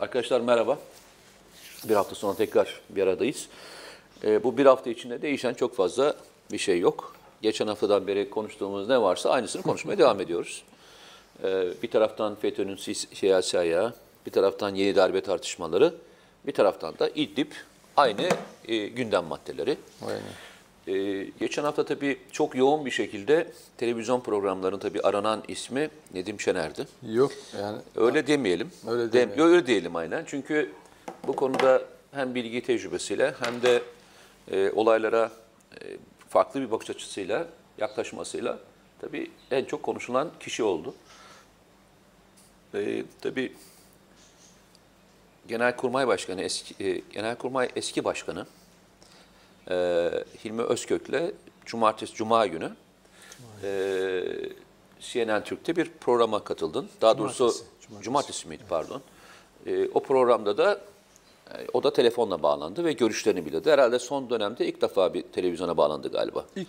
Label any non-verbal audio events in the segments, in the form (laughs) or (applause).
Arkadaşlar merhaba. Bir hafta sonra tekrar bir aradayız. Ee, bu bir hafta içinde değişen çok fazla bir şey yok. Geçen haftadan beri konuştuğumuz ne varsa aynısını konuşmaya devam ediyoruz. Ee, bir taraftan FETÖ'nün si- siyasi ayağı, bir taraftan yeni darbe tartışmaları, bir taraftan da İdlib aynı e, gündem maddeleri. Ee, geçen hafta tabii çok yoğun bir şekilde televizyon programlarının tabii aranan ismi Nedim Şener'di. Yok yani Öyle demeyelim. Öyle Dem- demeyelim. öyle diyelim aynen. Çünkü bu konuda hem bilgi tecrübesiyle hem de e, olaylara e, farklı bir bakış açısıyla, yaklaşmasıyla tabii en çok konuşulan kişi oldu. E, tabii Genelkurmay Başkanı, eski, e, Genelkurmay eski başkanı e, Hilmi Özkök'le cumartesi, cuma günü e, CNN Türk'te bir programa katıldın. Daha doğrusu Cumartesi, cumartesi, cumartesi. miydi pardon. E, o programda da e, o da telefonla bağlandı ve görüşlerini bildirdi. Herhalde son dönemde ilk defa bir televizyona bağlandı galiba. ilk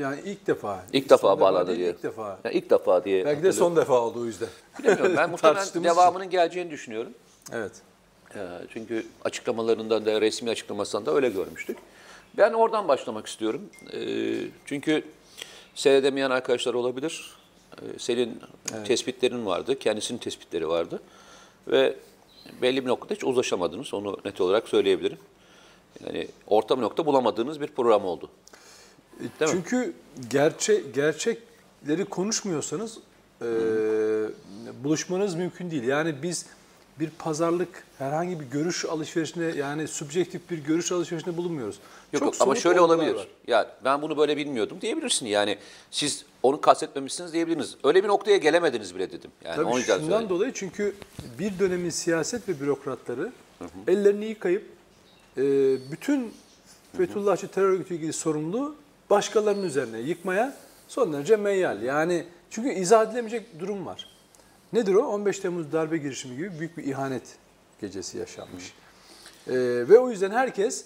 yani ilk defa. İlk defa Son bağlandı değil, diye. İlk defa. Yani ilk defa diye. Belki de son defa oldu o yüzden. Bilemiyorum. Ben (laughs) muhtemelen devamının geleceğini düşünüyorum. Evet. Ee, Çünkü açıklamalarından da resmi açıklamasından da öyle görmüştük. Ben oradan başlamak istiyorum. Ee, Çünkü seyredemeyen arkadaşlar olabilir. Ee, Senin tespitlerin vardı, kendisinin tespitleri vardı. Ve belli bir noktada hiç uzlaşamadınız, onu net olarak söyleyebilirim. Yani orta bir nokta bulamadığınız bir program oldu. Değil mi? Çünkü gerçek gerçekleri konuşmuyorsanız e, buluşmanız mümkün değil. Yani biz bir pazarlık, herhangi bir görüş alışverişinde yani subjektif bir görüş alışverişinde bulunmuyoruz. Yok, Çok yok ama şöyle olabilir. var. Ya ben bunu böyle bilmiyordum diyebilirsin. Yani siz onu kastetmemişsiniz diyebilirsiniz. Öyle bir noktaya gelemediniz bile dedim. Yani Tabii şundan söyledim. dolayı çünkü bir dönemin siyaset ve bürokratları ellerini yıkayıp e, bütün Fethullahçı terör örgütü ilgili sorumluluğu başkalarının üzerine yıkmaya son derece meyyal. Yani çünkü izah edilemeyecek durum var. Nedir o? 15 Temmuz darbe girişimi gibi büyük bir ihanet gecesi yaşanmış. E, ve o yüzden herkes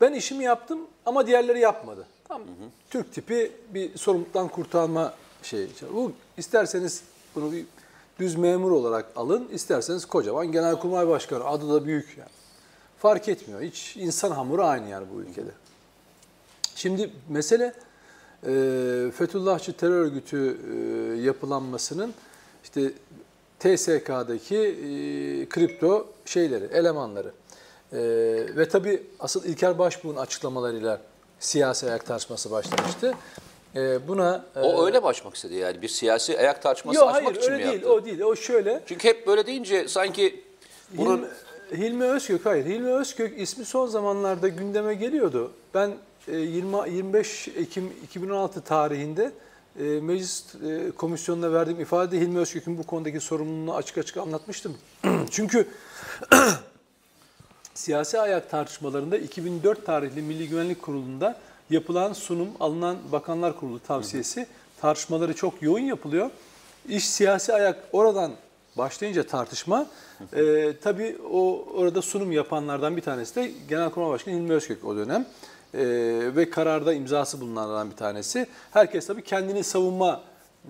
ben işimi yaptım ama diğerleri yapmadı. Tam Türk tipi bir sorumluluktan kurtarma şeyi. Bu isterseniz bunu bir düz memur olarak alın, isterseniz kocaman genelkurmay başkanı adı da büyük yani. Fark etmiyor. Hiç insan hamuru aynı yani bu ülkede. Şimdi mesele e, Fethullahçı terör örgütü e, yapılanmasının işte TSK'daki e, kripto şeyleri, elemanları. E, ve tabii asıl İlker Başbuğ'un açıklamalarıyla siyasi ayak tartışması başlamıştı. E, buna e, O öyle mi açmak istedi yani? Bir siyasi ayak tartışması Yok açmak hayır için öyle mi değil. yaptı? O değil. O şöyle. Çünkü hep böyle deyince sanki bunun... Hilmi, Hilmi Özkök hayır. Hilmi Özkök ismi son zamanlarda gündeme geliyordu. Ben e, 20 25 Ekim 2016 tarihinde e, meclis e, komisyonuna verdiğim ifade Hilmi Özkök'ün bu konudaki sorumluluğunu açık açık anlatmıştım. (clears throat) Çünkü (clears throat) siyasi ayak tartışmalarında 2004 tarihli Milli Güvenlik Kurulu'nda yapılan sunum, alınan Bakanlar Kurulu tavsiyesi tartışmaları çok yoğun yapılıyor. İş siyasi ayak oradan başlayınca tartışma, e, tabii o orada sunum yapanlardan bir tanesi de Genelkurmay Başkanı Hilmi Özkök o dönem. E, ve kararda imzası bulunanlardan bir tanesi. Herkes tabii kendini savunma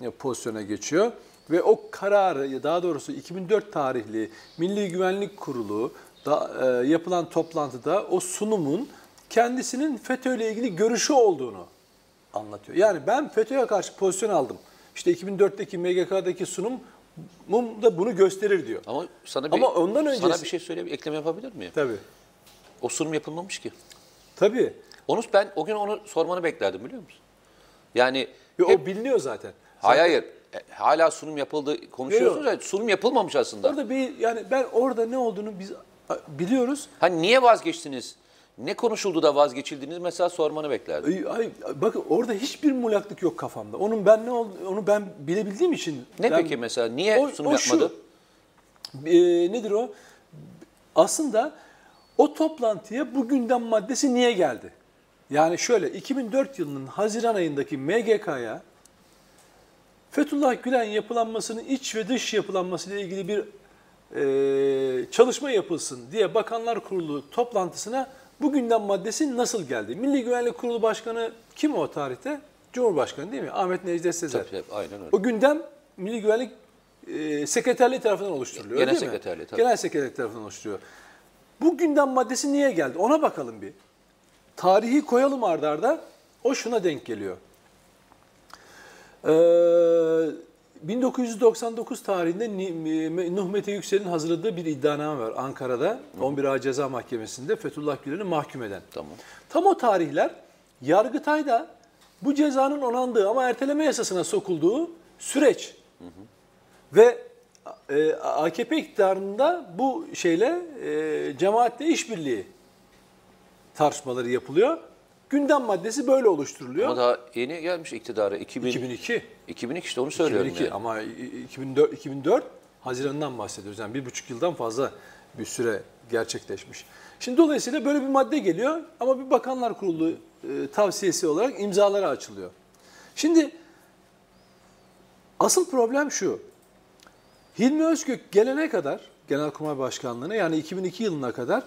e, pozisyona geçiyor. Ve o kararı, daha doğrusu 2004 tarihli Milli Güvenlik Kurulu da, e, yapılan toplantıda o sunumun kendisinin FETÖ ile ilgili görüşü olduğunu anlatıyor. Yani ben FETÖ'ye karşı pozisyon aldım. İşte 2004'teki MGK'daki sunumum da bunu gösterir diyor. Ama sana bir, Ama ondan sana öncesi- bir şey söyle, bir ekleme yapabilir miyim? Tabii. O sunum yapılmamış ki. Tabii. Onu ben o gün onu sormanı beklerdim biliyor musun? Yani Ve hep- o biliniyor zaten. hayır hayır. E, Hala sunum yapıldı konuşuyorsunuz ya sunum yapılmamış aslında. Orada bir yani ben orada ne olduğunu biz biliyoruz. Hani niye vazgeçtiniz? Ne konuşuldu da vazgeçildiniz mesela sormanı beklerdim. Ay, ay, bakın orada hiçbir muğlaklık yok kafamda. Onun ben ne oldu onu ben bilebildiğim için. Ne ben- peki mesela niye O- sunum o şu, yapmadı? e, nedir o? Aslında o toplantıya bu gündem maddesi niye geldi? Yani şöyle 2004 yılının Haziran ayındaki MGK'ya Fethullah Gülen yapılanmasının iç ve dış yapılanması ile ilgili bir e, çalışma yapılsın diye Bakanlar Kurulu toplantısına bu gündem maddesi nasıl geldi? Milli Güvenlik Kurulu Başkanı kim o tarihte? Cumhurbaşkanı değil mi? Ahmet Necdet Sezer. Tabii, tabii, aynen öyle. O gündem Milli Güvenlik e, sekreterliği tarafından oluşturuluyor Genel değil mi? sekreterliği, tabii. Genel sekreterlik tarafından oluşturuyor. Bu gündem maddesi niye geldi? Ona bakalım bir. Tarihi koyalım ardarda. arda. O şuna denk geliyor. Ee, 1999 tarihinde Nuh Mete Yüksel'in hazırladığı bir iddianame var Ankara'da 11 Ağır Ceza Mahkemesi'nde Fethullah Gülen'i mahkum eden. Tamam. Tam o tarihler Yargıtay'da bu cezanın onandığı ama erteleme yasasına sokulduğu süreç. Ve e, AKP iktidarında bu şeyle e, cemaatle işbirliği tartışmaları yapılıyor. Gündem maddesi böyle oluşturuluyor. Ama daha yeni gelmiş iktidara. 2000, 2002. 2002 işte onu söylüyorum 2002 yani. ama 2004, 2004 Haziran'dan bahsediyoruz. Yani bir buçuk yıldan fazla bir süre gerçekleşmiş. Şimdi dolayısıyla böyle bir madde geliyor ama bir bakanlar kurulu e, tavsiyesi olarak imzalara açılıyor. Şimdi asıl problem şu. Hilmi Özgök gelene kadar Genelkurmay Başkanlığı'na yani 2002 yılına kadar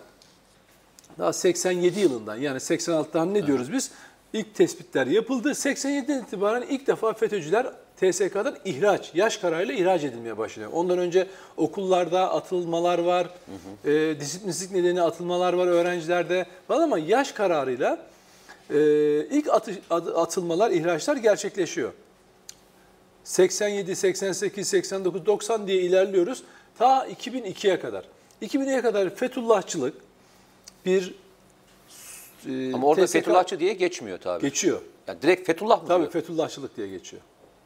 daha 87 yılından yani 86'dan ne diyoruz biz? İlk tespitler yapıldı. 87'den itibaren ilk defa FETÖ'cüler TSK'dan ihraç, yaş kararıyla ihraç edilmeye başlıyor. Ondan önce okullarda atılmalar var, e, disiplinsizlik nedeni atılmalar var öğrencilerde falan ama yaş kararıyla e, ilk atı- atılmalar, ihraçlar gerçekleşiyor. 87, 88, 89, 90 diye ilerliyoruz. Ta 2002'ye kadar. 2002'ye kadar Fethullahçılık bir e, Ama orada TSK Fethullahçı diye geçmiyor tabii. geçiyor. Yani direkt Fethullah mı Tabii diyor? Fethullahçılık diye geçiyor.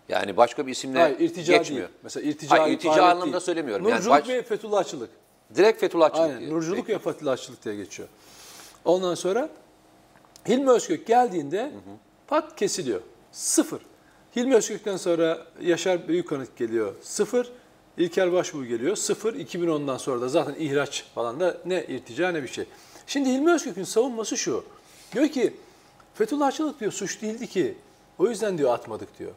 Yani başka bir isimle Hayır, irtica geçmiyor. değil. Mesela irtica, Hayır, irtica anlamında değil. söylemiyorum. Yani Nurculuk baş- ve Fethullahçılık. Direkt Fethullahçılık Aynen. diyor. Nurculuk Peki. ve Fethullahçılık diye geçiyor. Ondan sonra Hilmi Özkök geldiğinde pat kesiliyor. Sıfır. Hilmi Özkök'ten sonra Yaşar Büyükkanıt geliyor. Sıfır. İlker Başbuğ geliyor. Sıfır. 2010'dan sonra da zaten ihraç falan da ne irtica ne bir şey. Şimdi Hilmi Özkök'ün savunması şu. Diyor ki Fethullahçılık diyor suç değildi ki. O yüzden diyor atmadık diyor.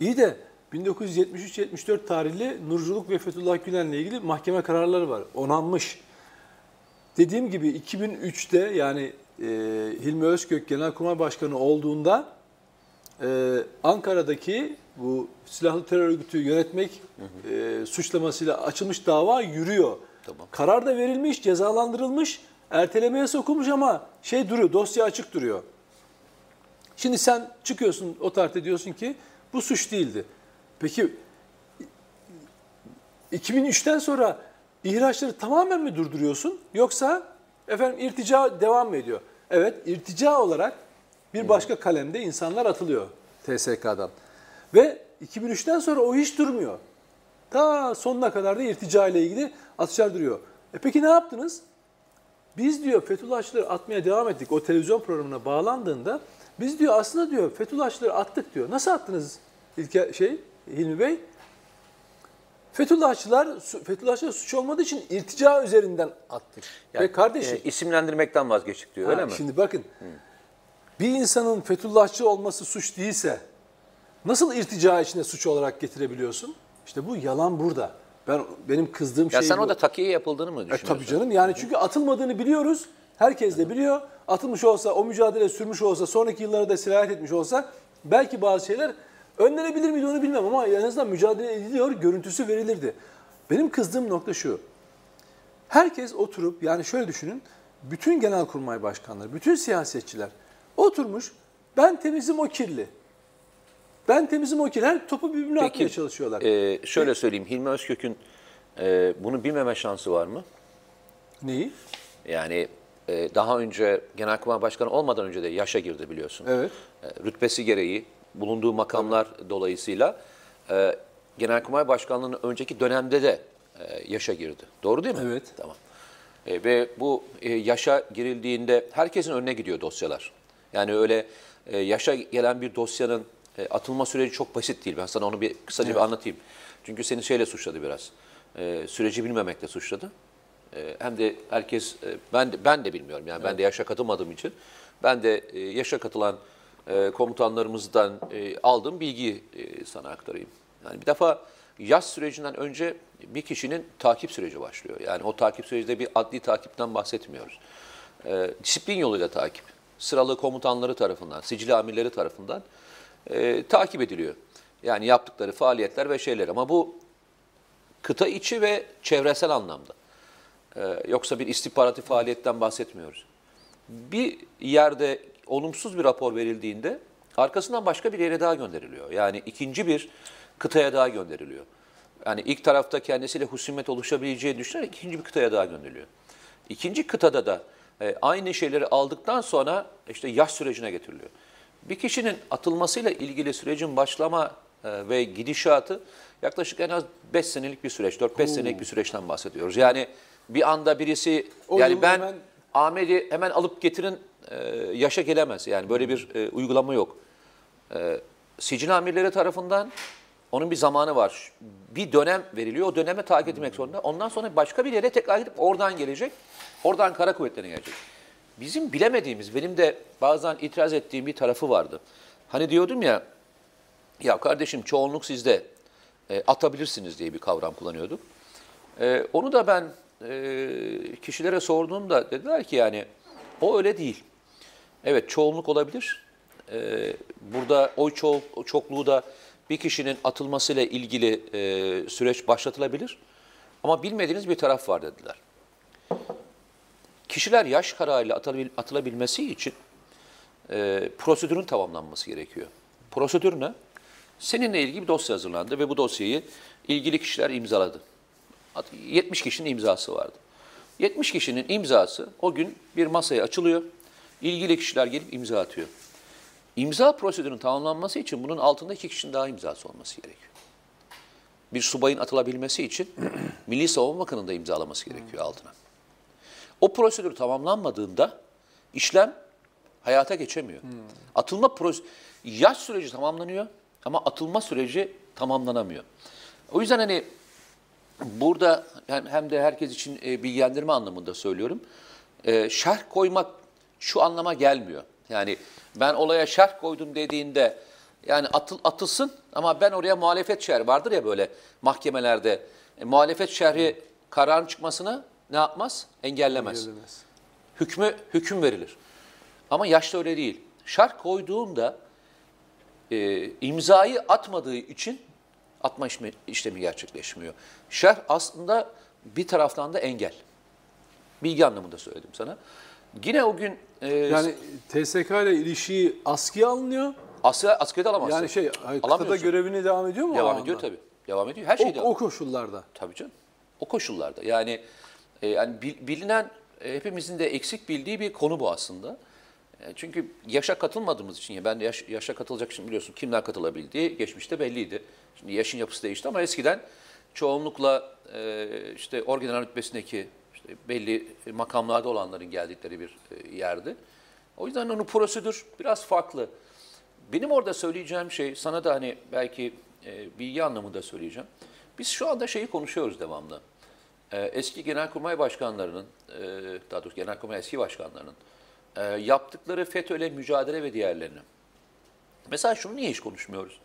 İyi de 1973-74 tarihli Nurculuk ve Fethullah Gülen'le ilgili mahkeme kararları var. Onanmış. Dediğim gibi 2003'te yani e, Hilmi Özkök Genelkurmay Başkanı olduğunda e, Ankara'daki bu silahlı terör örgütü yönetmek e, suçlamasıyla açılmış dava yürüyor. Tamam. Karar da verilmiş, cezalandırılmış, ertelemeye sokulmuş ama şey duruyor, dosya açık duruyor. Şimdi sen çıkıyorsun o tarihte diyorsun ki bu suç değildi. Peki 2003'ten sonra ihraçları tamamen mi durduruyorsun yoksa efendim irtica devam mı ediyor? Evet irtica olarak bir başka kalemde insanlar atılıyor TSK'dan. Ve 2003'ten sonra o hiç durmuyor. Ta sonuna kadar da irtica ile ilgili atışlar duruyor. E peki ne yaptınız? Biz diyor Fethullahçıları atmaya devam ettik. O televizyon programına bağlandığında biz diyor aslında diyor Fethullahçıları attık diyor. Nasıl attınız İlker, şey Hilmi Bey? Fethullahçılar, Fethullahçılar suç olmadığı için irtica üzerinden attık. Yani, Ve kardeşim e, isimlendirmekten vazgeçtik diyor öyle Ha, mi? Şimdi bakın. Bir insanın Fethullahçı olması suç değilse nasıl irtica içine suç olarak getirebiliyorsun? İşte bu yalan burada. Ben benim kızdığım ya şey sen bu. orada takiye yapıldığını mı E, düşünüyorsun? tabii canım yani çünkü atılmadığını biliyoruz. Herkes de biliyor. Atılmış olsa, o mücadele sürmüş olsa, sonraki yıllara da sirayet etmiş olsa belki bazı şeyler önlenebilir miydi onu bilmem ama en azından mücadele ediliyor, görüntüsü verilirdi. Benim kızdığım nokta şu. Herkes oturup yani şöyle düşünün. Bütün genelkurmay başkanları, bütün siyasetçiler oturmuş ben temizim o kirli. Ben temizim o. Her topu birbirine atmaya çalışıyorlar. e, şöyle söyleyeyim. Hilmi Özkök'ün e, bunu bilmeme şansı var mı? Neyi? Yani e, daha önce Genelkurmay Başkanı olmadan önce de yaşa girdi biliyorsun. Evet. E, rütbesi gereği bulunduğu makamlar dolayısıyla e, Genelkurmay Başkanlığı'nın önceki dönemde de e, yaşa girdi. Doğru değil mi? Evet. Tamam. E, ve bu e, yaşa girildiğinde herkesin önüne gidiyor dosyalar. Yani öyle e, yaşa gelen bir dosyanın e, atılma süreci çok basit değil. Ben sana onu bir kısaca bir anlatayım. Çünkü seni şeyle suçladı biraz. E, süreci bilmemekle suçladı. E, hem de herkes e, ben de, ben de bilmiyorum yani ben de yaşa katılmadığım için ben de e, yaşa katılan e, komutanlarımızdan e, aldığım bilgiyi e, sana aktarayım. Yani bir defa yaz sürecinden önce bir kişinin takip süreci başlıyor. Yani o takip sürecinde bir adli takipten bahsetmiyoruz. E, disiplin yoluyla takip. Sıralı komutanları tarafından, sicil amirleri tarafından e, takip ediliyor. Yani yaptıkları faaliyetler ve şeyler. Ama bu Kıta içi ve çevresel anlamda. Ee, yoksa bir istihbaratı faaliyetten bahsetmiyoruz. Bir yerde olumsuz bir rapor verildiğinde arkasından başka bir yere daha gönderiliyor. Yani ikinci bir kıtaya daha gönderiliyor. Yani ilk tarafta kendisiyle husumet oluşabileceği düşünerek ikinci bir kıtaya daha gönderiliyor. İkinci kıtada da e, aynı şeyleri aldıktan sonra işte yaş sürecine getiriliyor. Bir kişinin atılmasıyla ilgili sürecin başlama e, ve gidişatı yaklaşık en az 5 senelik bir süreç, 4-5 senelik bir süreçten bahsediyoruz. Yani bir anda birisi, O yani ben hemen- Ahmet'i hemen alıp getirin e, yaşa gelemez. Yani böyle bir e, uygulama yok. Sicil amirleri tarafından onun bir zamanı var. Bir dönem veriliyor. O döneme takip etmek zorunda. Ondan sonra başka bir yere tekrar gidip oradan gelecek. Oradan kara kuvvetlerine gelecek. Bizim bilemediğimiz, benim de bazen itiraz ettiğim bir tarafı vardı. Hani diyordum ya, ya kardeşim çoğunluk sizde e, atabilirsiniz diye bir kavram kullanıyorduk. E, onu da ben e, kişilere sorduğumda dediler ki yani o öyle değil. Evet çoğunluk olabilir. E, burada oy ço çokluğu da bir kişinin atılmasıyla ilgili e, süreç başlatılabilir. Ama bilmediğiniz bir taraf var dediler. Kişiler yaş kararıyla atılabil, atılabilmesi için e, prosedürün tamamlanması gerekiyor. Prosedür ne? Seninle ilgili bir dosya hazırlandı ve bu dosyayı ilgili kişiler imzaladı. At- 70 kişinin imzası vardı. 70 kişinin imzası o gün bir masaya açılıyor. İlgili kişiler gelip imza atıyor. İmza prosedürünün tamamlanması için bunun altında iki kişinin daha imzası olması gerekiyor. Bir subayın atılabilmesi için (clears throat) Milli Savunma Bakanı'nın da imzalaması gerekiyor altına. O prosedür tamamlanmadığında işlem hayata geçemiyor. Atılma proje yaş süreci tamamlanıyor ama atılma süreci tamamlanamıyor. O yüzden hani burada hem, de herkes için e, bilgilendirme anlamında söylüyorum. E, şerh koymak şu anlama gelmiyor. Yani ben olaya şerh koydum dediğinde yani atıl, atılsın ama ben oraya muhalefet şerhi vardır ya böyle mahkemelerde. E, muhalefet şerhi kararın çıkmasını ne yapmaz? Engellemez Gelemez. hükmü hüküm verilir. Ama yaşta öyle değil. Şart koyduğunda e, imzayı atmadığı için atma işlemi, işlemi gerçekleşmiyor. Şerh aslında bir taraftan da engel. Bilgi anlamında söyledim sana. Yine o gün e, Yani TSK ile ilişiği askıya alınıyor. Asya, askeri de alamazsın. Yani şey kıtada görevine devam ediyor mu? Devam ediyor tabii. Devam ediyor. Her şey O, devam o koşullarda. Tabii canım. O koşullarda. Yani e, yani bil- bilinen e, hepimizin de eksik bildiği bir konu bu aslında. E, çünkü yaşa katılmadığımız için ya ben yaş, yaşa katılacak için biliyorsun kimler katılabildiği geçmişte belliydi. Şimdi yaşın yapısı değişti ama eskiden çoğunlukla e, işte orgeneral rütbesindeki işte belli makamlarda olanların geldikleri bir e, yerdi. O yüzden onun prosedür biraz farklı. Benim orada söyleyeceğim şey, sana da hani belki e, bilgi anlamında söyleyeceğim. Biz şu anda şeyi konuşuyoruz devamlı. E, eski genelkurmay başkanlarının, e, daha doğrusu genelkurmay eski başkanlarının e, yaptıkları FETÖ'yle mücadele ve diğerlerini. Mesela şunu niye hiç konuşmuyoruz?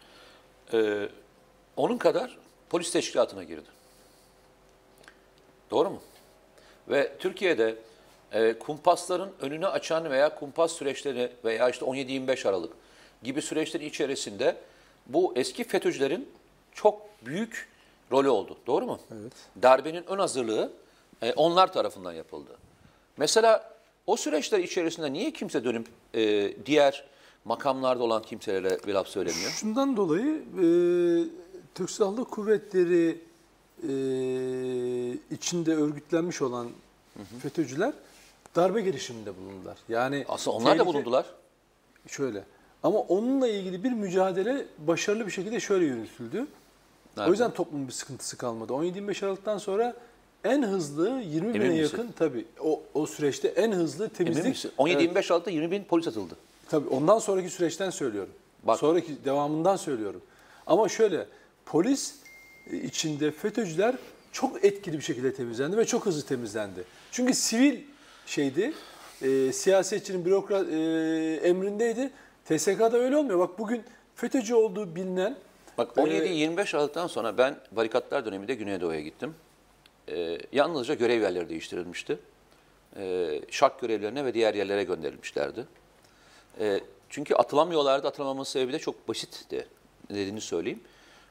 E, onun kadar polis teşkilatına girdi. Doğru mu? Ve Türkiye'de e, kumpasların önünü açan veya kumpas süreçleri veya işte 17-25 Aralık gibi süreçlerin içerisinde bu eski FETÖ'cülerin çok büyük rolü oldu. Doğru mu? Evet. Darbenin ön hazırlığı e, onlar tarafından yapıldı. Mesela o süreçler içerisinde niye kimse dönüp e, diğer makamlarda olan kimselere bir laf söylemiyor? Şundan dolayı e, Türk Silahlı Kuvvetleri e, içinde örgütlenmiş olan FETÖ'cüler darbe girişiminde bulundular. Yani Aslında onlar da tehlike- bulundular. Şöyle. Ama onunla ilgili bir mücadele başarılı bir şekilde şöyle yürütüldü. Nerede? O yüzden toplumun bir sıkıntısı kalmadı. 17-25 Aralık'tan sonra en hızlı 20 bine Emin misin? yakın tabii o, o süreçte en hızlı temizlik. misin? 17-25 Evet. Aralık'ta 20 bin polis atıldı. Tabii ondan sonraki süreçten söylüyorum. Bak. Sonraki devamından söylüyorum. Ama şöyle polis içinde FETÖ'cüler çok etkili bir şekilde temizlendi ve çok hızlı temizlendi. Çünkü sivil şeydi, e, siyasetçinin bürokrat e, emrindeydi. TSK'da öyle olmuyor. Bak bugün FETÖ'cü olduğu bilinen Bak Ee, 17-25 Aralık'tan sonra ben barikatlar döneminde Güneydoğu'ya gittim. Ee, yalnızca görev yerleri değiştirilmişti. Ee, şark görevlerine ve diğer yerlere gönderilmişlerdi. Ee, çünkü atılamıyorlardı. Atılamaması sebebi de çok basitti dediğini söyleyeyim.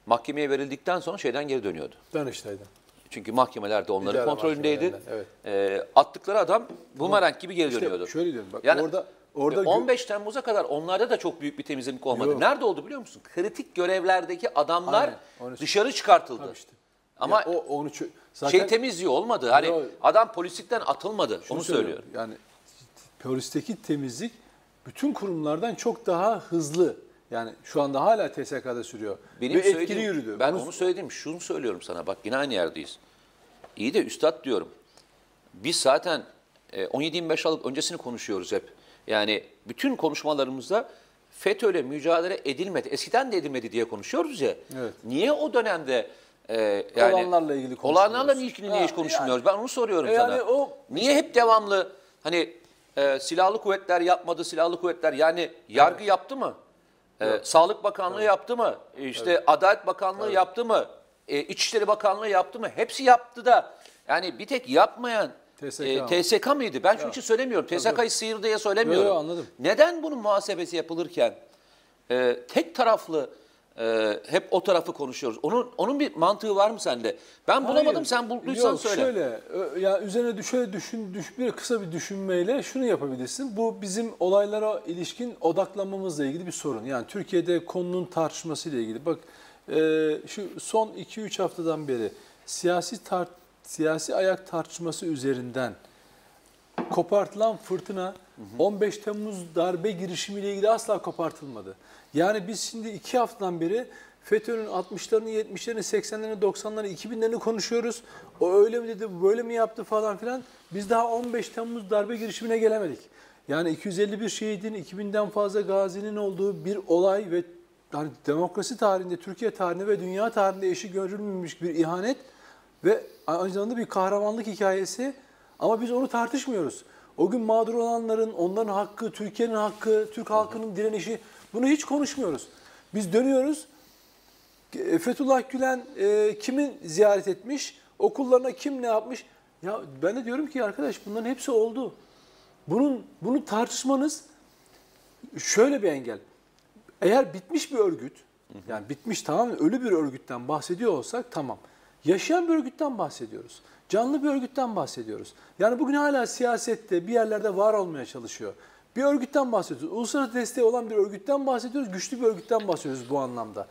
mahkemeye verildikten sonra şeyden geri dönüyordu. Danıştay'dan. Çünkü mahkemeler de onların kontrolündeydi. mahkemelerinden, Ee, attıkları adam bumerang gibi geri İşte dönüyordu. şöyle diyorum, bak yani, orada- orada e, gö- 15 Temmuz'a kadar onlarda da çok büyük bir temizlik olmadı. Yok. Nerede oldu biliyor musun? Kritik görevlerdeki adamlar Aynen, onu- dışarı çıkartıldı. İşte. Ama Ya o onu zaten şey temizliği olmadı. Hani Yok. adam polislikten atılmadı. Onu söylüyorum. Yani polisteki temizlik bütün kurumlardan çok daha hızlı. Yani şu anda hala TSK'da sürüyor. Benim Ve etkili yürüdü. Ben Bunu- onu söyledim. Şunu söylüyorum sana. Bak yine aynı yerdeyiz. İyi de üstad diyorum. Biz zaten e, 17-25 Aralık öncesini konuşuyoruz hep. Yani bütün konuşmalarımızda FETÖ'yle mücadele edilmedi. Eskiden de edilmedi diye konuşuyoruz ya. Evet. Niye o dönemde e, yani Olanlarla ilgili. Olanlarla ilgili niye hiç konuşmuyoruz? Ben onu soruyorum Yani sana. o- niye hep devamlı hani e, silahlı kuvvetler yapmadı, silahlı kuvvetler yani yargı yaptı mı? E, Sağlık Bakanlığı yaptı mı? E, İşte Adalet Bakanlığı yaptı mı? E, İçişleri Bakanlığı yaptı mı? Hepsi yaptı da yani bir tek yapmayan TSK e, ama. TSK mıydı? Ben şunun için söylemiyorum. TSK'yı sıyır diye söylemiyorum. Yo, yo, anladım. Neden bunun muhasebesi yapılırken e, tek taraflı e, hep o tarafı konuşuyoruz? Onun onun bir mantığı var mı sende? Ben bulamadım. Hayır. Sen bulduysan Yok, söyle. Şöyle, ya üzerine şöyle düşün, düş, bir kısa bir düşünmeyle şunu yapabilirsin. Bu bizim olaylara ilişkin odaklanmamızla ilgili bir sorun. Yani Türkiye'de konunun tartışmasıyla ilgili. Bak e, şu son 2-3 haftadan beri siyasi tar siyasi ayak tartışması üzerinden kopartılan fırtına 15 Temmuz darbe girişimiyle ilgili asla kopartılmadı. Yani biz şimdi iki haftadan beri FETÖ'nün 60'larını, 70'lerini, 80'lerini, 90'ları, 2000'lerini konuşuyoruz. O öyle mi dedi, böyle mi yaptı falan filan. Biz daha 15 Temmuz darbe girişimine gelemedik. Yani 251 şehidin, 2000'den fazla gazinin olduğu bir olay ve hani demokrasi tarihinde, Türkiye tarihinde ve dünya tarihinde eşi görülmemiş bir ihanet ve aynı zamanda bir kahramanlık hikayesi ama biz onu tartışmıyoruz. O gün mağdur olanların, onların hakkı, Türkiye'nin hakkı, Türk halkının direnişi bunu hiç konuşmuyoruz. Biz dönüyoruz. E, Fethullah Gülen e, kimin ziyaret etmiş, okullarına kim ne yapmış? Ya ben de diyorum ki arkadaş bunların hepsi oldu. Bunun bunu tartışmanız şöyle bir engel. Eğer bitmiş bir örgüt, yani bitmiş tamamen ölü bir örgütten bahsediyor olsak tamam. Yaşayan bir örgütten bahsediyoruz. Canlı bir örgütten bahsediyoruz. Yani bugün hala siyasette bir yerlerde var olmaya çalışıyor. Bir örgütten bahsediyoruz. Uluslararası desteği olan bir örgütten bahsediyoruz. Güçlü bir örgütten bahsediyoruz bu anlamda.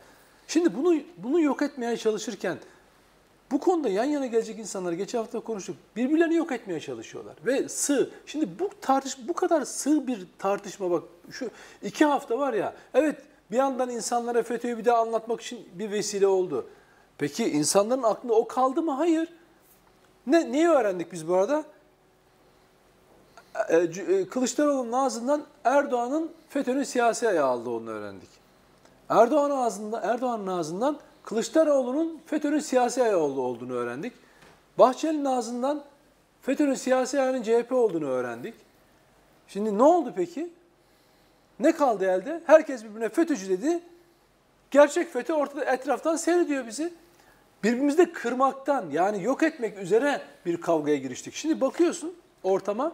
Şimdi bunu bunu yok etmeye çalışırken bu konuda yan yana gelecek insanlar geçen hafta konuştuk. Birbirlerini yok etmeye çalışıyorlar. Ve sığ. Şimdi bu tartış bu kadar sığ bir tartışma bak şu iki hafta var ya. Evet bir yandan insanlara FETÖ'yü bir daha anlatmak için bir vesile oldu. Peki insanların aklında o kaldı mı? Hayır. Ne, neyi öğrendik biz bu arada? E, e, Kılıçdaroğlu'nun ağzından Erdoğan'ın FETÖ'nün siyasi ayağı olduğunu öğrendik. Erdoğan ağzında Erdoğan'ın ağzından Kılıçdaroğlu'nun FETÖ'nün siyasi ayağı oldu- olduğunu öğrendik. Bahçeli'nin ağzından FETÖ'nün siyasi ayağının CHP olduğunu öğrendik. Şimdi ne oldu peki? Ne kaldı elde? Herkes birbirine FETÖ'cü dedi. Gerçek FETÖ ortada etraftan seyrediyor bizi. Birbirimizi de kırmaktan yani yok etmek üzere bir kavgaya giriştik. Şimdi bakıyorsun ortama.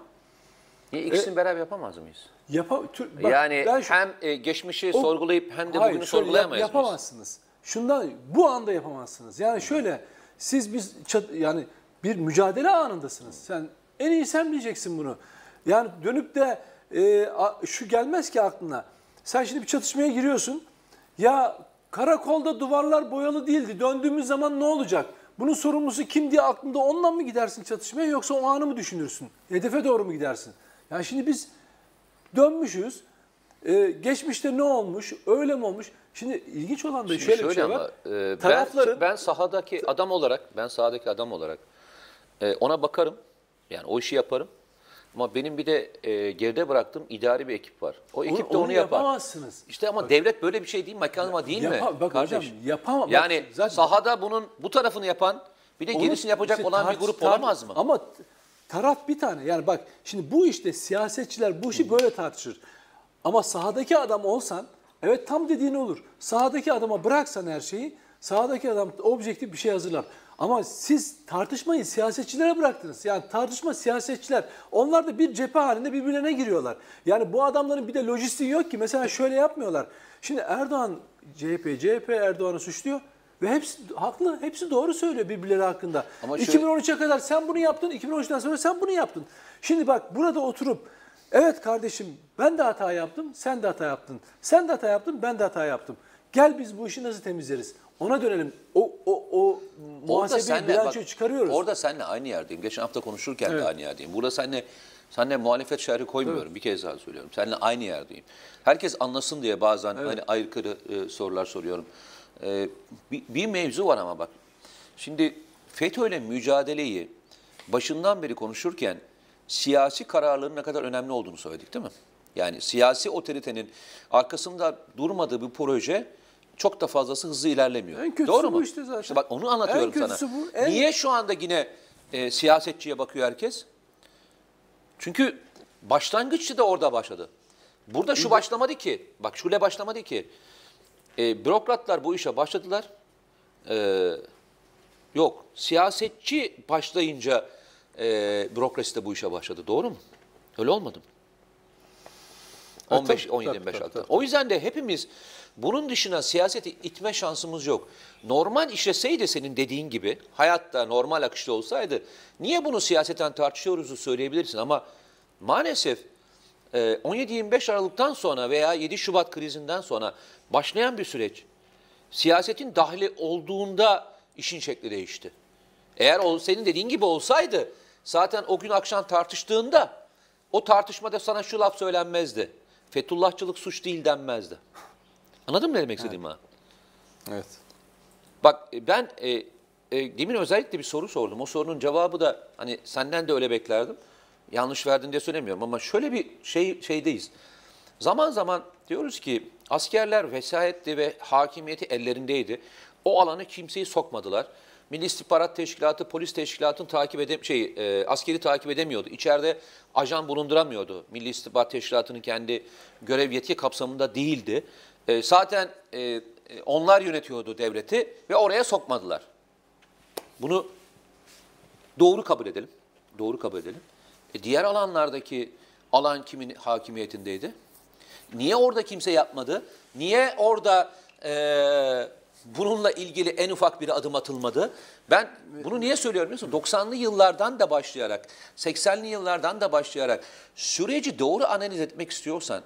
Niye ikisini beraber yapamaz mıyız? Yapa, Tür- bak, yani şu- hem e, geçmişi O- sorgulayıp hem de Hayır, bugünü sorgulayamayız yap- mıyız? Yapamazsınız. Şundan bu anda yapamazsınız. Yani şöyle siz biz çat- yani bir mücadele anındasınız. Sen en iyi sen bileceksin bunu. Yani dönüp de e, a- şu gelmez ki aklına. Sen şimdi bir çatışmaya giriyorsun. Ya karakolda duvarlar boyalı değildi. Döndüğümüz zaman ne olacak? Bunun sorumlusu kim diye aklında ondan mı gidersin çatışmaya yoksa o anı mı düşünürsün? Hedefe doğru mu gidersin? Yani şimdi biz dönmüşüz. Ee, geçmişte ne olmuş, öyle mi olmuş? Şimdi ilginç olan da Şimdi şöyle, bir şey var. ama, e, Tarafların ben, ben sahadaki adam olarak, ben sahadaki adam olarak e, ona bakarım. Yani o işi yaparım. Ama benim bir de e, geride bıraktığım idari bir ekip var. O ekip de onu onu, yapar. yapamazsınız. İşte ama devlet böyle bir şey değil, mekanizma değil mi? Yapa- bak kardeş? hocam, yapamam. Bak Yani zaten- sahada bunun bu tarafını yapan bir de Onu- gerisini yapacak işte olan bir tar- grup tar- olamaz mı? Ama taraf bir tane. Yani bak şimdi bu işte siyasetçiler bu işi böyle tartışır. Ama sahadaki adam olsan evet tam dediğin olur. Sahadaki adama bıraksan her şeyi sahadaki adam objektif bir şey hazırlar. Ama siz tartışmayı siyasetçilere bıraktınız. Yani tartışma siyasetçiler. Onlar da bir cephe halinde birbirlerine giriyorlar. Yani bu adamların bir de lojistiği yok ki. Mesela şöyle yapmıyorlar. Şimdi Erdoğan CHP, CHP Erdoğan'ı suçluyor. Ve hepsi haklı, hepsi doğru söylüyor birbirleri hakkında. Ama şöyle- 2013'e kadar sen bunu yaptın, 2013'ten sonra sen bunu yaptın. Şimdi bak burada oturup evet kardeşim ben de hata yaptım, sen de hata yaptın. Sen de hata yaptın, ben de hata yaptım. Gel biz bu işi nasıl temizleriz? Ona dönelim. O o o muhasebeyi bilançoyu çıkarıyoruz. Orada seninle aynı yerdeyim. Geçen hafta konuşurken Evet. de aynı yerdeyim. Burada seninle seninle muhalefet şerhi koymuyorum. Bir kez daha söylüyorum. Seninle aynı yerdeyim. Herkes anlasın diye bazen hani aykırı e, sorular soruyorum. E, bir, bir mevzu var ama bak. Şimdi FETÖ'yle mücadeleyi başından beri konuşurken siyasi kararların ne kadar önemli olduğunu söyledik değil mi? Yani siyasi otoritenin arkasında durmadığı bir proje çok da fazlası hızlı ilerlemiyor. En kötüsü Doğru bu mu? işte zaten. bak onu anlatıyorum En kötüsü sana. bu, en- Niye şu anda yine e, siyasetçiye bakıyor herkes? Çünkü başlangıççı da orada başladı. Burada şu başlamadı ki, bak şöyle başlamadı ki. E, bürokratlar bu işe başladılar. E, yok, siyasetçi başlayınca e, bürokrasi de bu işe başladı. Doğru mu? Öyle olmadı mı? Ha, 15, tabii, 17, tabii, 25 tabii, hafta. tabii. O yüzden de hepimiz bunun dışına siyaseti itme şansımız yok. Normal işleseydi senin dediğin gibi, hayatta normal akışta olsaydı, niye bunu siyaseten tartışıyoruzu söyleyebilirsin ama maalesef e, 17-25 Aralık'tan sonra veya 7 Şubat krizinden sonra başlayan bir süreç, siyasetin dahli olduğunda işin şekli değişti. Eğer o senin dediğin gibi olsaydı zaten o gün akşam tartıştığında o tartışmada sana şu laf söylenmezdi. Fethullahçılık suç değil denmezdi. Anladın mı ne demek istediğimi? ha? Evet. Bak e, ben e, e, demin özellikle bir soru sordum. O sorunun cevabı da hani senden de öyle beklerdim. Yanlış verdin diye söylemiyorum ama şöyle bir şey şeydeyiz. Zaman zaman diyoruz ki askerler vesayetti ve hakimiyeti ellerindeydi. O alanı kimseyi sokmadılar. Milli İstihbarat Teşkilatı, polis teşkilatını takip edem şey e, askeri takip edemiyordu. İçeride ajan bulunduramıyordu. Milli İstihbarat Teşkilatı'nın kendi görev yetki kapsamında değildi. E, zaten e, onlar yönetiyordu devleti ve oraya sokmadılar. Bunu doğru kabul edelim. Doğru kabul edelim. E, diğer alanlardaki alan kimin hakimiyetindeydi? Niye orada kimse yapmadı? Niye orada e, bununla ilgili en ufak bir adım atılmadı? Ben bunu niye söylüyorum biliyor musun? 90'lı yıllardan da başlayarak, 80'li yıllardan da başlayarak süreci doğru analiz etmek istiyorsan,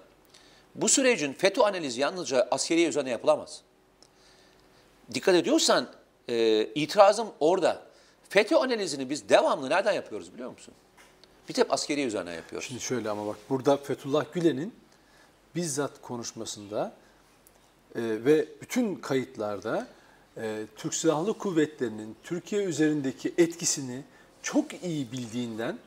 bu sürecin FETÖ analizi yalnızca askeri üzerine yapılamaz. Dikkat ediyorsan e, itirazım orada. FETÖ analizini biz devamlı nereden yapıyoruz biliyor musun? Bir tek askeri üzerine yapıyoruz. Şimdi şöyle ama bak burada Fethullah Gülen'in bizzat konuşmasında e, ve bütün kayıtlarda e, Türk Silahlı Kuvvetleri'nin Türkiye üzerindeki etkisini çok iyi bildiğinden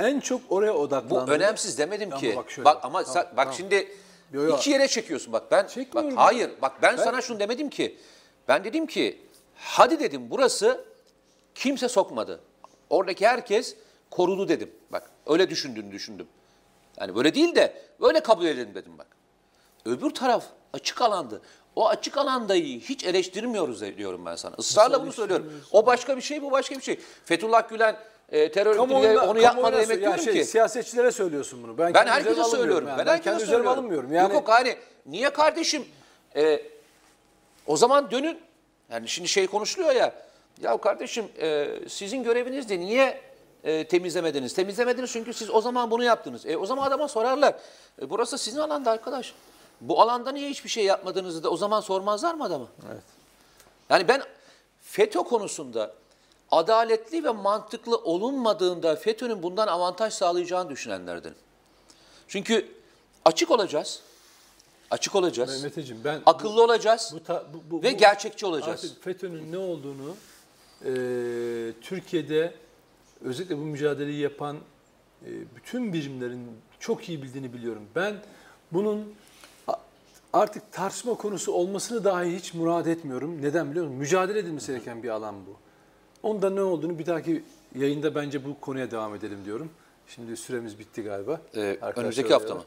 en çok oraya Bu odaklandı. önemsiz demedim Ama ki. bak şöyle, bak ama tamam, sen- bak tamam. şimdi Yo, yo. iki yere çekiyorsun. Bak ben bak Çekmiyorum hayır. Bak ben, Ben- sana şunu demedim ki. Ben dedim ki hadi dedim burası kimse sokmadı. Oradaki herkes korudu dedim. Bak öyle düşündüğünü düşündüm. Yani böyle değil de öyle kabul edelim dedim bak. Öbür taraf açık alandı. O açık alandayı hiç eleştirmiyoruz diyorum ben sana. Israrla bunu söylüyorum. O başka bir şey, bu başka bir şey. Fethullah Gülen e, terör örgütüyle onu yapmadı demek ya diyorum şey, ki. Siyasetçilere söylüyorsun bunu. Ben, Ben herkese söylüyorum. alınmıyorum Ben yani. herkese kendi üzerime alınmıyorum. Yani Yok yok hani niye kardeşim e, o zaman dönün. Yani şimdi şey konuşuluyor ya. Ya kardeşim e, sizin göreviniz de niye e, temizlemediniz? Temizlemediniz çünkü siz o zaman bunu yaptınız. E, o zaman adama sorarlar. E, burası sizin alanda arkadaş. Bu alanda niye hiçbir şey yapmadığınızı da o zaman sormazlar mı adama? Evet. Yani ben FETÖ konusunda adaletli ve mantıklı olunmadığında FETÖ'nün bundan avantaj sağlayacağını düşünenlerdenim. Çünkü açık olacağız. Açık olacağız. Mehmetciğim ben akıllı olacağız bu, ta- bu, bu, ve bu- gerçekçi olacağız. Artık FETÖ'nün ne olduğunu e, Türkiye'de özellikle bu mücadeleyi yapan e, bütün birimlerin çok iyi bildiğini biliyorum. Ben bunun artık tartışma konusu olmasını dahi hiç murad etmiyorum. Neden biliyor musun? Mücadele edilmesi gereken bir alan bu. Onda ne olduğunu bir dahaki yayında bence bu konuya devam edelim diyorum. Şimdi süremiz bitti galiba. Ee, Arkadaşlar önümüzdeki hafta mı?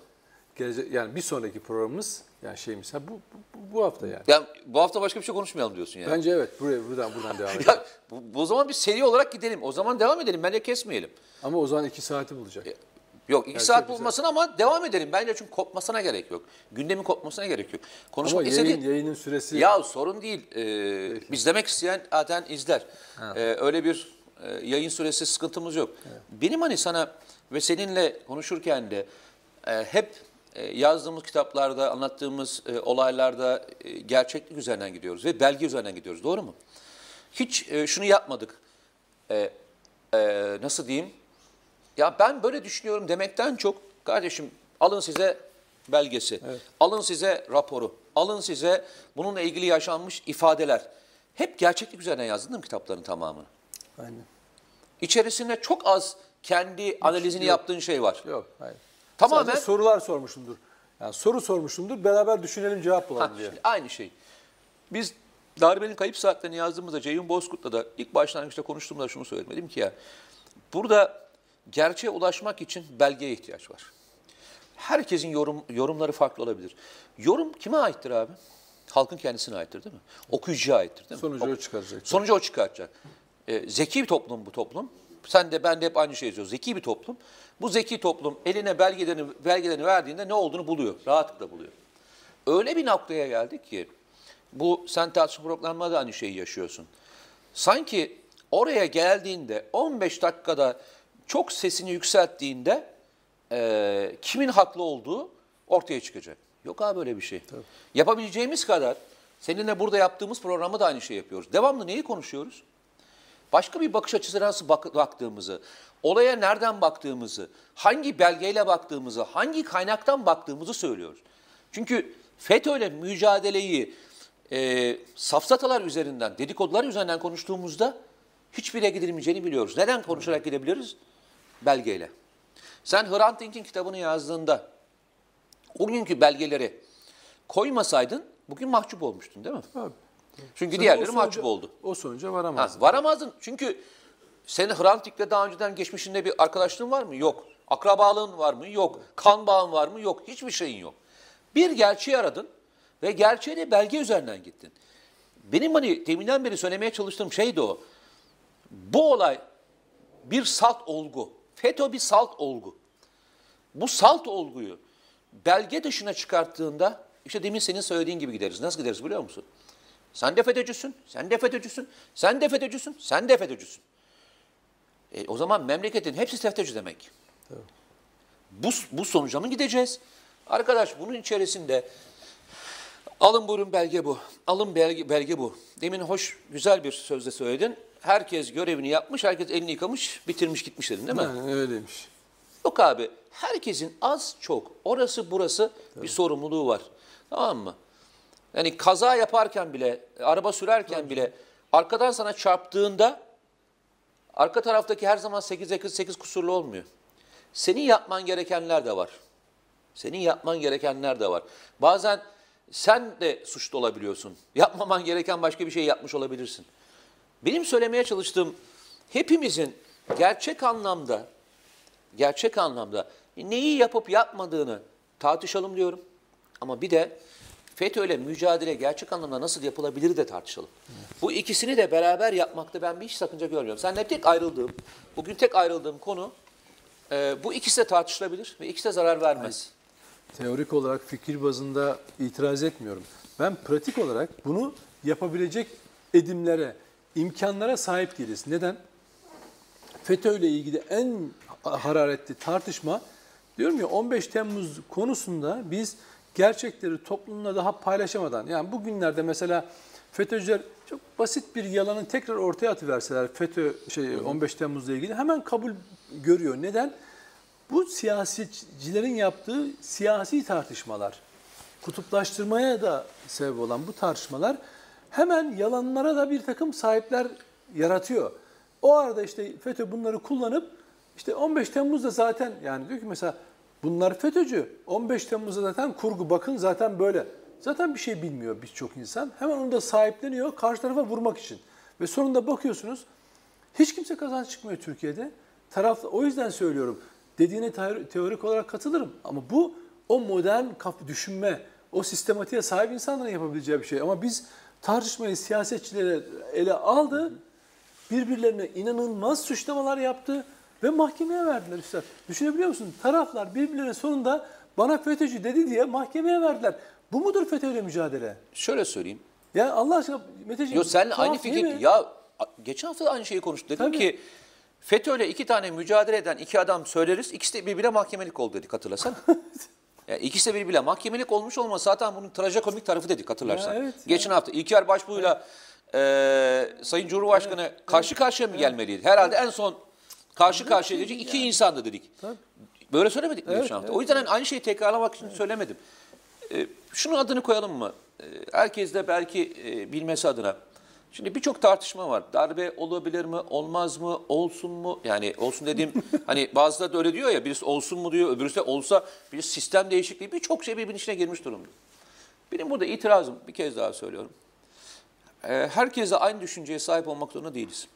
Gelecek, yani bir sonraki programımız yani şeyimiz ha bu, bu, bu hafta yani. Ya bu hafta başka bir şey konuşmayalım diyorsun yani. Bence evet buraya buradan buradan devam (laughs) edelim. Ya, bu, bu o zaman bir seri olarak gidelim. O zaman devam edelim. Bence kesmeyelim. Ama o zaman iki saati bulacak. Yok iki Gerçek saat saat. bulmasın ama devam edelim. Bence çünkü kopmasına gerek yok. Gündemin kopmasına gerek yok. Konuşmak Ama yayın, yayının süresi Ya sorun değil. Ee, izlemek isteyen zaten izler. Ee, öyle bir e, yayın süresi sıkıntımız yok. Benim hani sana ve seninle konuşurken de e, hep e, yazdığımız kitaplarda, anlattığımız e, olaylarda e, gerçeklik üzerinden gidiyoruz ve belge üzerinden gidiyoruz. Doğru mu? Hiç e, şunu yapmadık. E, e, nasıl diyeyim? Ya ben böyle düşünüyorum demekten çok kardeşim alın size belgesi, alın size raporu, alın size bununla ilgili yaşanmış ifadeler. Hep gerçeklik üzerine yazdın mi kitapların tamamını? Aynen. İçerisinde çok az kendi analizini yok. yaptığın şey var. Yok, hayır. Tamamen- Sadece sorular sormuşumdur. Yani soru sormuşumdur. Beraber düşünelim cevap Ha, bulalım diye. şimdi aynı şey. Biz darbenin kayıp saatlerini yazdığımızda Ceyhun Bozkurt'la da ilk başlangıçta konuştuğumda şunu söyledim. Ki ya burada gerçeğe ulaşmak için belgeye ihtiyaç var. Herkesin yorum, yorumları farklı olabilir. Yorum kime aittir abi? Halkın kendisine aittir değil mi? Okuyucuya aittir değil mi? Sonucu o çıkaracak. Sonucu o çıkartacak. Ee, zeki bir toplum bu toplum. Sen de ben de hep aynı şeyi yazıyoruz. Zeki bir toplum. Bu zeki toplum eline belgelerini, belgelerini verdiğinde ne olduğunu buluyor. Rahatlıkla buluyor. Öyle bir noktaya geldik ki bu sen tartışma programında da aynı şeyi yaşıyorsun. Sanki oraya geldiğinde 15 dakikada çok sesini yükselttiğinde eee, kimin haklı olduğu ortaya çıkacak. Yok abi böyle bir şey. Yapabileceğimiz kadar seninle burada yaptığımız programda da aynı şey yapıyoruz. Devamlı neyi konuşuyoruz? Başka bir bakış açısı nasıl bak- baktığımızı, olaya nereden baktığımızı, hangi belgeyle baktığımızı, hangi kaynaktan baktığımızı söylüyoruz. Çünkü FETÖ'yle mücadeleyi e, safsatalar üzerinden, dedikodular üzerinden konuştuğumuzda hiçbir yere gidilmeyeceğini biliyoruz. Neden konuşarak gidebiliriz? Belgeyle. Sen Hrant Dink'in kitabını yazdığında o günkü belgeleri koymasaydın bugün mahcup olmuştun değil mi? Abi. Çünkü Sen diğerleri o mahcup sonuca- oldu. O sonuca Ha, varamaz. varamazdın. Çünkü senin Hrant Dink'le daha önceden geçmişinde bir arkadaşlığın var mı? Yok. Akrabalığın var mı? Yok. Kan bağın var mı? Yok. Hiçbir şeyin yok. Bir gerçeği aradın ve gerçeğe de belge üzerinden gittin. Benim hani deminden beri söylemeye çalıştığım şey de o. Bu olay bir salt olgu. FETÖ bir salt olgu. Bu salt olguyu belge dışına çıkarttığında işte demin senin söylediğin gibi gideriz. Nasıl gideriz biliyor musun? Sen de FETÖ'cüsün, sen de FETÖ'cüsün, sen de FETÖ'cüsün, sen de FETÖ'cüsün. E, o zaman memleketin hepsi FETÖ'cü demek. Bu, bu sonuca mı gideceğiz? Arkadaş bunun içerisinde alın buyurun belge bu, alın belge, belge bu. Demin hoş, güzel bir sözle söyledin. Herkes görevini yapmış, herkes elini yıkamış, bitirmiş gitmiş dedin değil mi? Yani öyleymiş. Yok abi. Herkesin az çok orası burası bir sorumluluğu var. Tamam mı? Yani kaza yaparken bile, araba sürerken bile arkadan sana çarptığında arka taraftaki her zaman 8 8 8 kusurlu olmuyor. Senin yapman gerekenler de var. Senin yapman gerekenler de var. Bazen sen de suçlu olabiliyorsun. Yapmaman gereken başka bir şey yapmış olabilirsin. Benim söylemeye çalıştığım hepimizin gerçek anlamda gerçek anlamda neyi yapıp yapmadığını tartışalım diyorum. Ama bir de FETÖ'yle mücadele gerçek anlamda nasıl yapılabilir de tartışalım. Bu ikisini de beraber yapmakta ben bir hiç sakınca görmüyorum. Seninle tek ayrıldığım, bugün tek ayrıldığım konu e, bu ikisi de tartışılabilir ve ikisi de zarar vermez. Teorik olarak fikir bazında itiraz etmiyorum. Ben pratik olarak bunu yapabilecek edimlere, imkanlara sahip değiliz. Neden? FETÖ ile ilgili en hararetli tartışma diyorum ya 15 Temmuz konusunda biz gerçekleri toplumla daha paylaşamadan yani bugünlerde mesela FETÖ'cüler çok basit bir yalanı tekrar ortaya atıverseler FETÖ şey 15 Temmuz'la ilgili hemen kabul görüyor. Neden? Bu siyasetçilerin yaptığı siyasi tartışmalar, kutuplaştırmaya da sebep olan bu tartışmalar hemen yalanlara da bir takım sahipler yaratıyor. O arada işte FETÖ bunları kullanıp işte 15 Temmuz'da zaten yani diyor ki mesela bunlar FETÖ'cü. 15 Temmuz'da zaten kurgu bakın zaten böyle. Zaten bir şey bilmiyor birçok insan. Hemen onu da sahipleniyor karşı tarafa vurmak için. Ve sonunda bakıyorsunuz hiç kimse kazanç çıkmıyor Türkiye'de. Taraf, o yüzden söylüyorum. Dediğine teori- teorik olarak katılırım. Ama bu o modern düşünme, o sistematiğe sahip insanların yapabileceği bir şey. Ama biz tartışmayı siyasetçilere ele aldı. Birbirlerine inanılmaz suçlamalar yaptı. Ve mahkemeye verdiler üstad. Düşünebiliyor musun? Taraflar birbirlerine sonunda bana FETÖ'cü dedi diye mahkemeye verdiler. Bu mudur FETÖ'yle mücadele? Şöyle söyleyeyim. Ya Allah aşkına Meteciğim. Yo tuhaf aynı fikir. Ya geçen hafta da aynı şeyi konuştuk. Dedim Tabii. ki FETÖ'yle iki tane mücadele eden iki adam söyleriz. İkisi de birbirine mahkemelik oldu dedik hatırlasana. (laughs) ya ikisi de birbirine mahkemelik olmuş olması zaten bunun trajikomik tarafı dedik hatırlarsan. Ya evet, Geçen hafta İlker Başbuğ'yla e, Sayın Cumhurbaşkanı karşı karşıya mı gelmeliydi? Herhalde en son karşı karşıya gelecek iki insandı dedik. Tabii. Böyle söylemedik mi Evet, geçen hafta? evet, o yüzden hani aynı şeyi tekrarlamak için söylemedim. E, şunun adını koyalım mı? E, herkes de belki e, bilmesi adına. Şimdi birçok tartışma var. Darbe olabilir mi, olmaz mı, olsun mu? Yani olsun dediğim (laughs) hani bazıları da öyle diyor ya birisi olsun mu diyor, öbürüsü de olsa bir sistem değişikliği birçok şey birbirinin içine girmiş durumda. Benim burada itirazım bir kez daha söylüyorum. E, herkesle aynı düşünceye sahip olmak zorunda değiliz.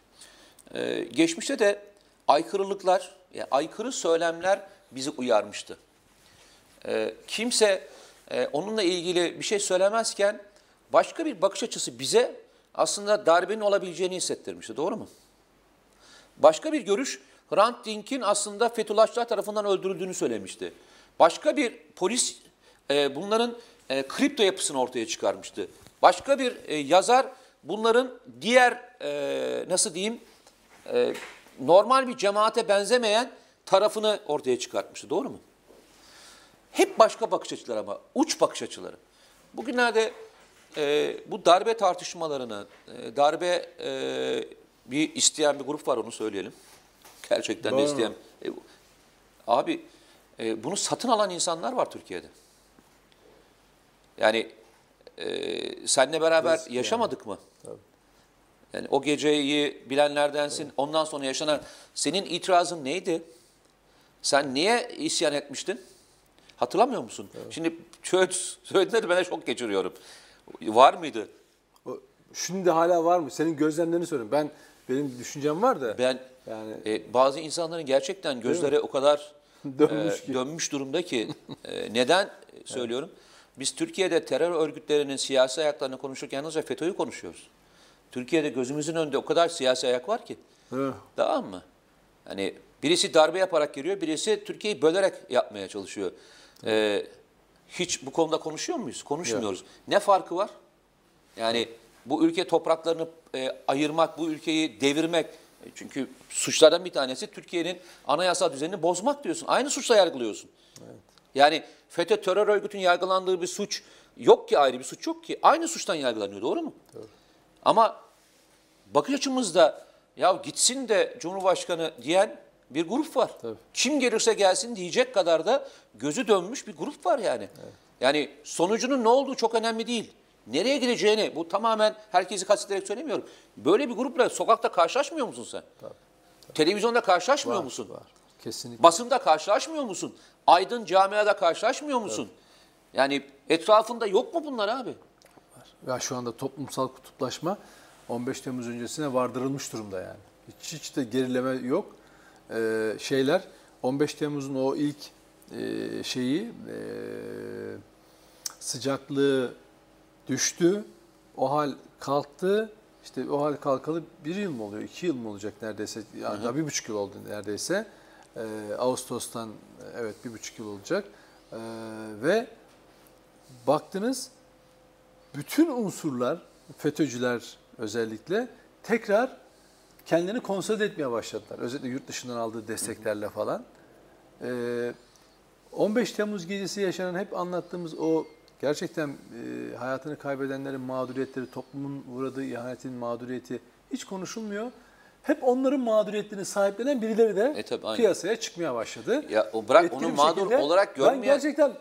E, geçmişte de aykırılıklar, yani aykırı söylemler bizi uyarmıştı. E, kimse e, onunla ilgili bir şey söylemezken başka bir bakış açısı bize aslında darbenin olabileceğini hissettirmişti. Doğru mu? Başka bir görüş Hrant Dink'in aslında Fethullahçılar tarafından öldürüldüğünü söylemişti. Başka bir polis e, bunların e, kripto yapısını ortaya çıkarmıştı. Başka bir e, yazar bunların diğer e, nasıl diyeyim e, normal bir cemaate benzemeyen tarafını ortaya çıkartmıştı. Doğru mu? Hep başka bakış açıları ama uç bakış açıları. Bugünlerde e, bu darbe tartışmalarını, e, darbe e, bir isteyen bir grup var onu söyleyelim. Gerçekten de Doğru. isteyen. E, abi e, bunu satın alan insanlar var Türkiye'de. Yani e, seninle beraber Risk yaşamadık mı? Tabii. Yani o geceyi bilenlerdensin. Ondan sonra yaşanan senin itirazın neydi? Sen niye isyan etmiştin? Hatırlamıyor musun? Şimdi (laughs) şöyle söylediler ben de şok geçiriyorum. Var mıydı? Şimdi hala var mı? Senin gözlemlerini söyleyeyim. Ben benim düşüncem var da. Ben Yani- e, bazı insanların gerçekten gözleri o kadar (laughs) Dönmüş e, dönmüş durumda ki e, neden söylüyorum? Biz Türkiye'de terör örgütlerinin siyasi ayaklarını konuşurken yalnızca FETÖ'yü konuşuyoruz. Türkiye'de gözümüzün önünde o kadar siyasi ayak var ki. Hı. Tamam mı? Hani birisi darbe yaparak giriyor, birisi Türkiye'yi bölerek yapmaya çalışıyor. Ee, hiç bu konuda konuşuyor muyuz? Konuşmuyoruz. Ne farkı var? Yani bu ülke topraklarını e, ayırmak, bu ülkeyi devirmek. E, Çünkü suçlardan bir tanesi Türkiye'nin anayasal düzenini bozmak diyorsun. Aynı suçla yargılıyorsun. Yani FETÖ terör örgütünün yargılandığı bir suç yok ki ayrı bir suç yok ki. Aynı suçtan yargılanıyor doğru mu? Ama bakış açımızda ya gitsin de Cumhurbaşkanı diyen bir grup var. Tabii. Kim gelirse gelsin diyecek kadar da gözü dönmüş bir grup var yani. Yani sonucunun ne olduğu çok önemli değil. Nereye gideceğini bu tamamen herkesi kastederek söylemiyorum. Böyle bir grupla sokakta karşılaşmıyor musun sen? Televizyonda karşılaşmıyor Var, musun? var. Kesinlikle. Basında karşılaşmıyor musun? Aydın camiada karşılaşmıyor musun? Yani etrafında yok mu bunlar abi? Ya şu anda toplumsal kutuplaşma 15 Temmuz öncesine vardırılmış durumda yani. Hiç, hiç de gerileme yok. Ee, şeyler 15 Temmuz'un o ilk e, şeyi e, sıcaklığı düştü. O hal kalktı. İşte o hal kalkalı bir yıl mı oluyor, iki yıl mı olacak neredeyse? Yani daha bir buçuk yıl oldu neredeyse. Ee, Ağustos'tan evet bir buçuk yıl olacak. Ee, ve baktınız bütün unsurlar, FETÖ'cüler özellikle tekrar kendini konsolide etmeye başladılar. Özellikle yurt dışından aldığı desteklerle falan. Ee, 15 Temmuz gecesi yaşanan hep anlattığımız o gerçekten e, hayatını kaybedenlerin mağduriyetleri, toplumun uğradığı ihanetin mağduriyeti hiç konuşulmuyor. Hep onların mağduriyetlerini sahiplenen birileri de E tabii, aynen. piyasaya çıkmaya başladı. Ya o bırak Etkili onu mağdur şekilde olarak Ben görmeyen gerçekten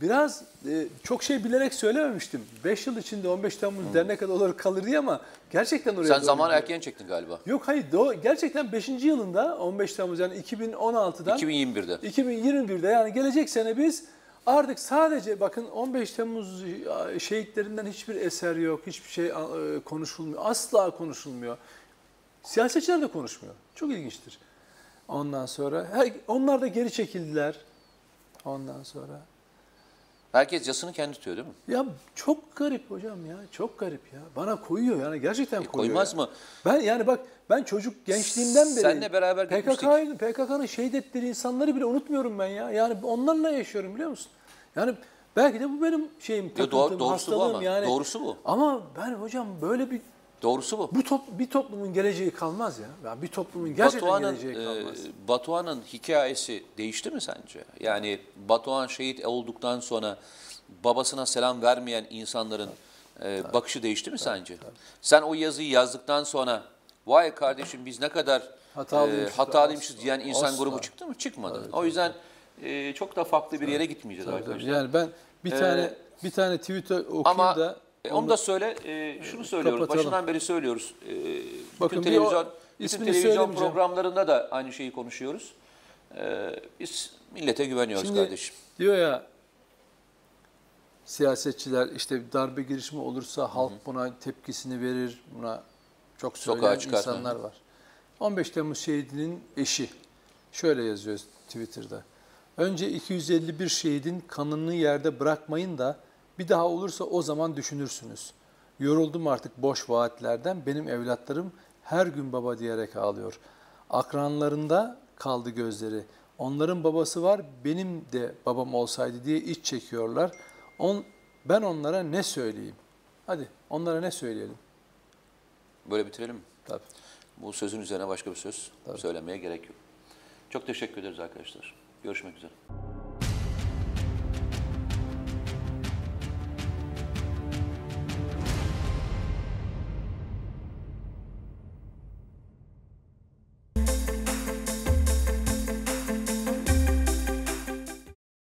biraz e, çok şey bilerek söylememiştim. 5 yıl içinde 15 Temmuz dernek adı olarak kalır diye ama gerçekten oraya sen zaman erken çektin galiba. Yok hayır do- gerçekten 5. yılında 15 Temmuz yani 2016'dan 2021'de. 2021'de yani gelecek sene biz artık sadece bakın 15 Temmuz şehitlerinden hiçbir eser yok, hiçbir şey e, konuşulmuyor. Asla konuşulmuyor. Siyasetçiler de konuşmuyor. Çok ilginçtir. Ondan sonra her- onlar da geri çekildiler. Ondan sonra Herkes yasını kendi tutuyor değil mi? Ya çok garip hocam ya. Çok garip ya. Bana koyuyor yani gerçekten koyuyor. E, koymaz ya. mı? Ben yani bak ben çocuk gençliğimden beri Senle beraber PKK'yı PKK'nın şehit ettiği insanları bile unutmuyorum ben ya. Yani onlarla yaşıyorum biliyor musun? Yani belki de bu benim şeyim takıntım, doğru- doğrusu bu hastalığım ama. yani. Doğrusu bu. Ama ben hocam böyle bir Doğrusu bu. bu top, bir toplumun geleceği kalmaz ya. Yani bir toplumun gerçekten Batuhan'ın geleceği e, kalmaz. Batuhan'ın hikayesi değişti mi sence? Yani Batuhan şehit olduktan sonra babasına selam vermeyen insanların e, bakışı değişti mi sence? Sen o yazıyı yazdıktan sonra vay kardeşim biz ne kadar Hatalıymışız. e, hatalıymışız diyen insan Asla. grubu çıktı mı? Çıkmadı. o yüzden e, çok da farklı bir yere gitmeyeceğiz arkadaşlar. Yani ben bir tane bir tane tweet okuyayım Ama da e, onu da söyle, e, şunu söylüyoruz, kapatalım. başından beri söylüyoruz. E, Bakın bütün bir o- televizyon, bütün televizyon programlarında da aynı şeyi konuşuyoruz. E, biz millete güveniyoruz Şimdi kardeşim. diyor ya siyasetçiler işte darbe girişimi olursa halk buna tepkisini verir. Buna çok söyleyen insanlar var. 15 Temmuz şehidinin eşi şöyle yazıyor Twitter'da. Önce 251 şehidin kanını yerde bırakmayın da bir daha olursa o zaman düşünürsünüz. Yoruldum artık boş vaatlerden. Benim evlatlarım her gün baba diyerek ağlıyor. Akranlarında kaldı gözleri. Onların babası var, benim de babam olsaydı diye iç çekiyorlar. On, ben onlara ne söyleyeyim? Hadi onlara ne söyleyelim? Böyle bitirelim mi? Tabii. Bu sözün üzerine başka bir söz söylemeye gerek yok. Çok teşekkür ederiz arkadaşlar. Görüşmek üzere.